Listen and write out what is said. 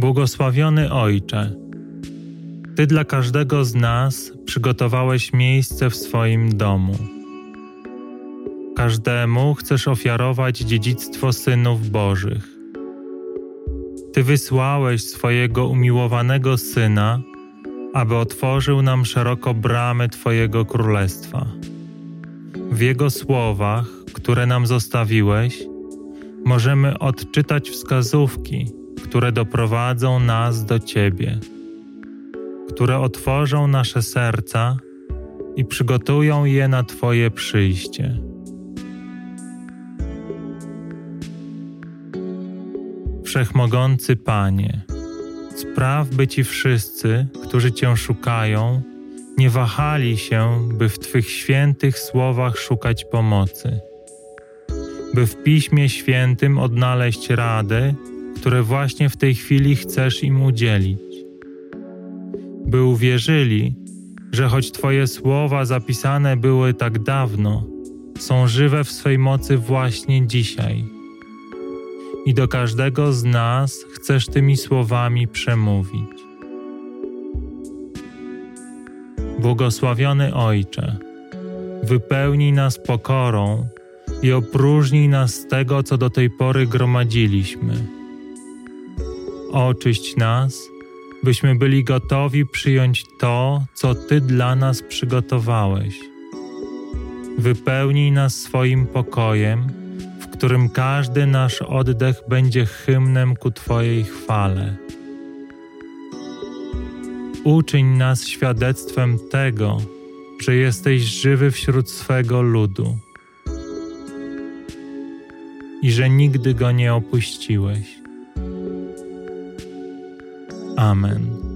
Błogosławiony Ojcze, Ty dla każdego z nas przygotowałeś miejsce w swoim domu. Każdemu chcesz ofiarować dziedzictwo synów Bożych. Ty wysłałeś swojego umiłowanego Syna, aby otworzył nam szeroko bramy Twojego Królestwa. W Jego słowach, które nam zostawiłeś, możemy odczytać wskazówki, które doprowadzą nas do Ciebie, które otworzą nasze serca i przygotują je na Twoje przyjście. Wszechmogący Panie, spraw, by ci wszyscy, którzy Cię szukają, nie wahali się, by w Twych świętych słowach szukać pomocy, by w Piśmie Świętym odnaleźć rady, które właśnie w tej chwili chcesz im udzielić, by uwierzyli, że choć Twoje słowa zapisane były tak dawno, są żywe w swej mocy właśnie dzisiaj. I do każdego z nas chcesz tymi słowami przemówić. Błogosławiony Ojcze, wypełnij nas pokorą i opróżnij nas z tego, co do tej pory gromadziliśmy. Oczyść nas, byśmy byli gotowi przyjąć to, co Ty dla nas przygotowałeś. Wypełnij nas swoim pokojem, w którym każdy nasz oddech będzie hymnem ku Twojej chwale. Uczyń nas świadectwem tego, że jesteś żywy wśród swego ludu i że nigdy go nie opuściłeś. Amen.